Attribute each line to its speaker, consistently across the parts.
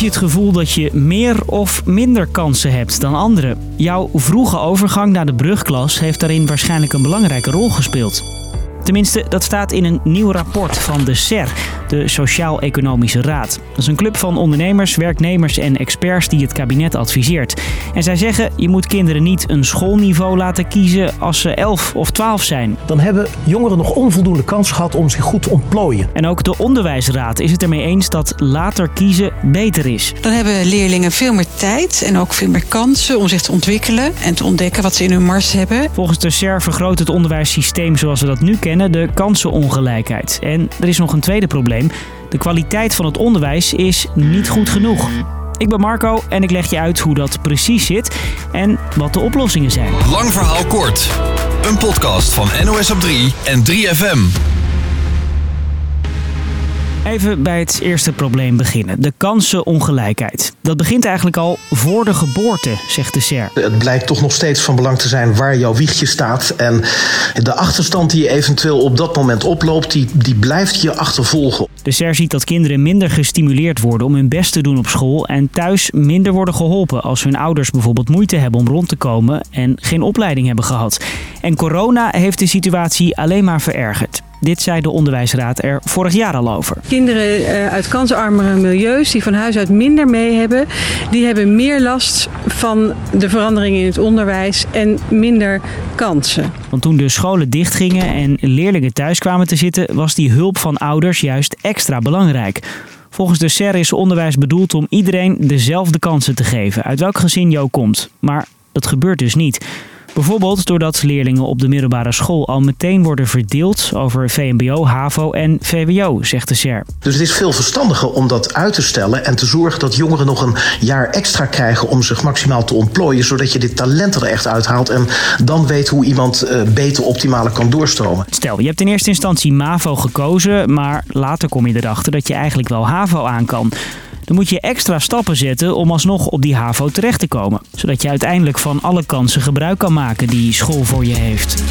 Speaker 1: je het gevoel dat je meer of minder kansen hebt dan anderen? Jouw vroege overgang naar de brugklas heeft daarin waarschijnlijk een belangrijke rol gespeeld. Tenminste, dat staat in een nieuw rapport van de SER, de Sociaal-Economische Raad. Dat is een club van ondernemers, werknemers en experts die het kabinet adviseert. En zij zeggen, je moet kinderen niet een schoolniveau laten kiezen als ze 11 of 12 zijn.
Speaker 2: Dan hebben jongeren nog onvoldoende kans gehad om zich goed te ontplooien.
Speaker 1: En ook de Onderwijsraad is het ermee eens dat later kiezen beter is.
Speaker 3: Dan hebben leerlingen veel meer tijd en ook veel meer kansen om zich te ontwikkelen en te ontdekken wat ze in hun mars hebben.
Speaker 1: Volgens de SER vergroot het onderwijssysteem zoals we dat nu kennen de kansenongelijkheid. En er is nog een tweede probleem. De kwaliteit van het onderwijs is niet goed genoeg. Ik ben Marco en ik leg je uit hoe dat precies zit en wat de oplossingen zijn.
Speaker 4: Lang verhaal kort. Een podcast van NOS op 3 en 3FM.
Speaker 1: Even bij het eerste probleem beginnen. De kansenongelijkheid. Dat begint eigenlijk al voor de geboorte, zegt de SER.
Speaker 2: Het blijkt toch nog steeds van belang te zijn waar jouw wiegje staat. En de achterstand die je eventueel op dat moment oploopt, die, die blijft je achtervolgen.
Speaker 1: De SER ziet dat kinderen minder gestimuleerd worden om hun best te doen op school en thuis minder worden geholpen als hun ouders bijvoorbeeld moeite hebben om rond te komen en geen opleiding hebben gehad. En corona heeft de situatie alleen maar verergerd. Dit zei de onderwijsraad er vorig jaar al over.
Speaker 5: Kinderen eh, uit kansarmere milieus die van huis uit minder mee hebben, die hebben meer last van de veranderingen in het onderwijs en minder kansen.
Speaker 1: Want toen de scholen dichtgingen en leerlingen thuis kwamen te zitten, was die hulp van ouders juist extra belangrijk. Volgens de SER is onderwijs bedoeld om iedereen dezelfde kansen te geven, uit welk gezin je ook komt. Maar dat gebeurt dus niet. Bijvoorbeeld doordat leerlingen op de middelbare school al meteen worden verdeeld over VMBO, HAVO en VWO, zegt de SER.
Speaker 2: Dus het is veel verstandiger om dat uit te stellen en te zorgen dat jongeren nog een jaar extra krijgen om zich maximaal te ontplooien, zodat je dit talent er echt uithaalt en dan weet hoe iemand uh, beter optimale kan doorstromen.
Speaker 1: Stel, je hebt in eerste instantie MAVO gekozen, maar later kom je erachter dat je eigenlijk wel HAVO aan kan dan moet je extra stappen zetten om alsnog op die HAVO terecht te komen. Zodat je uiteindelijk van alle kansen gebruik kan maken die school voor je heeft.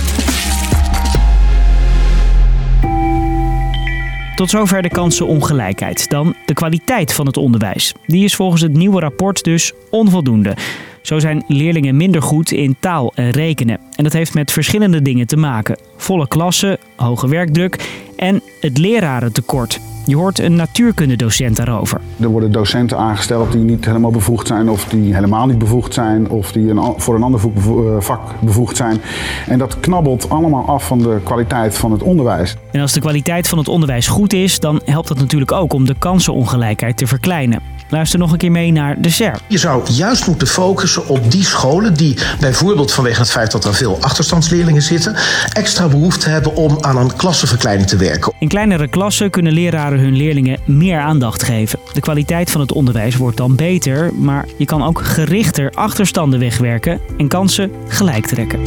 Speaker 1: Tot zover de kansenongelijkheid. Dan de kwaliteit van het onderwijs. Die is volgens het nieuwe rapport dus onvoldoende. Zo zijn leerlingen minder goed in taal en rekenen. En dat heeft met verschillende dingen te maken. Volle klassen, hoge werkdruk en het lerarentekort. Je hoort een natuurkundedocent daarover.
Speaker 6: Er worden docenten aangesteld die niet helemaal bevoegd zijn, of die helemaal niet bevoegd zijn, of die een, voor een ander eh, vak bevoegd zijn. En dat knabbelt allemaal af van de kwaliteit van het onderwijs.
Speaker 1: En als de kwaliteit van het onderwijs goed is, dan helpt dat natuurlijk ook om de kansenongelijkheid te verkleinen. Luister nog een keer mee naar de SER.
Speaker 2: Je zou juist moeten focussen op die scholen die bijvoorbeeld vanwege het feit dat er veel achterstandsleerlingen zitten, extra behoefte hebben om aan een klassenverkleining te werken.
Speaker 1: In kleinere klassen kunnen leraren hun leerlingen meer aandacht geven. De kwaliteit van het onderwijs wordt dan beter, maar je kan ook gerichter achterstanden wegwerken en kansen gelijk trekken.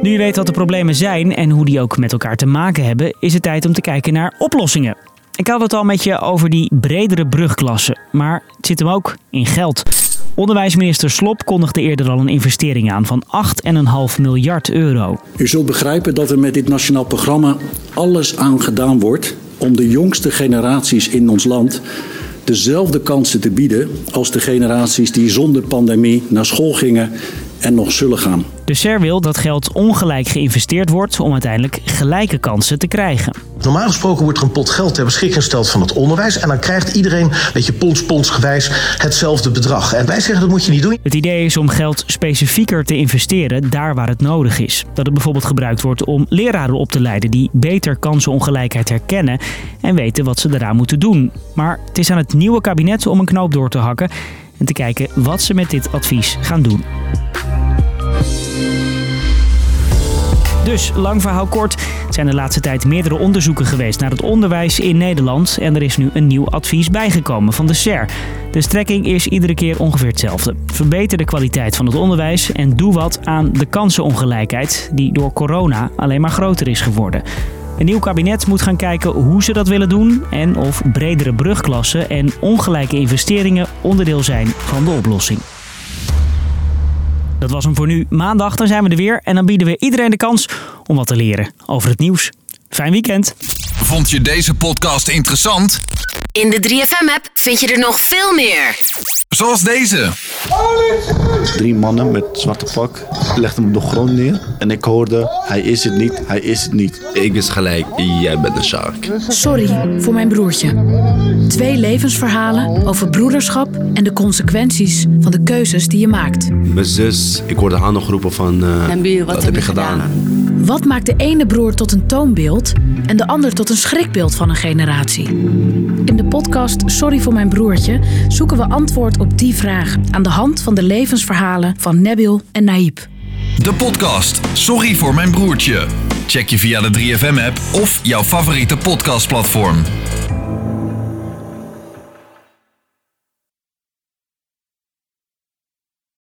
Speaker 1: Nu je weet wat de problemen zijn en hoe die ook met elkaar te maken hebben, is het tijd om te kijken naar oplossingen. Ik had het al met je over die bredere brugklassen, maar het zit hem ook in geld. Onderwijsminister Slop kondigde eerder al een investering aan van 8,5 miljard euro.
Speaker 7: U zult begrijpen dat er met dit nationaal programma alles aan gedaan wordt om de jongste generaties in ons land dezelfde kansen te bieden als de generaties die zonder pandemie naar school gingen en nog zullen gaan.
Speaker 1: De SER wil dat geld ongelijk geïnvesteerd wordt om uiteindelijk gelijke kansen te krijgen.
Speaker 2: Normaal gesproken wordt er een pot geld ter beschikking gesteld van het onderwijs. En dan krijgt iedereen, weet je, pons, pons gewijs hetzelfde bedrag. En wij zeggen dat moet je niet doen.
Speaker 1: Het idee is om geld specifieker te investeren daar waar het nodig is. Dat het bijvoorbeeld gebruikt wordt om leraren op te leiden die beter kansenongelijkheid herkennen en weten wat ze eraan moeten doen. Maar het is aan het nieuwe kabinet om een knoop door te hakken en te kijken wat ze met dit advies gaan doen. Dus, lang verhaal kort, er zijn de laatste tijd meerdere onderzoeken geweest naar het onderwijs in Nederland en er is nu een nieuw advies bijgekomen van de SER. De strekking is iedere keer ongeveer hetzelfde. Verbeter de kwaliteit van het onderwijs en doe wat aan de kansenongelijkheid die door corona alleen maar groter is geworden. Een nieuw kabinet moet gaan kijken hoe ze dat willen doen en of bredere brugklassen en ongelijke investeringen onderdeel zijn van de oplossing. Dat was hem voor nu. Maandag dan zijn we er weer en dan bieden we iedereen de kans om wat te leren over het nieuws. Fijn weekend.
Speaker 4: Vond je deze podcast interessant?
Speaker 8: In de 3FM-app vind je er nog veel meer.
Speaker 4: Zoals deze.
Speaker 9: Drie mannen met zwarte pak legden hem op de grond neer. En ik hoorde, hij is het niet, hij is het niet.
Speaker 10: Ik wist gelijk, jij bent een shark.
Speaker 11: Sorry voor mijn broertje. Twee levensverhalen over broederschap en de consequenties van de keuzes die je maakt.
Speaker 10: Mijn zus, ik hoorde haar nog roepen van, uh, wat, heb je gedaan?
Speaker 11: Wat maakt de ene broer tot een toonbeeld en de ander tot een schrikbeeld van een generatie? In de podcast Sorry voor mijn broertje zoeken we antwoord op die vraag aan de hand van de levensverhalen van Nabil en Naïb.
Speaker 4: De podcast Sorry voor mijn broertje. Check je via de 3FM-app of jouw favoriete podcastplatform.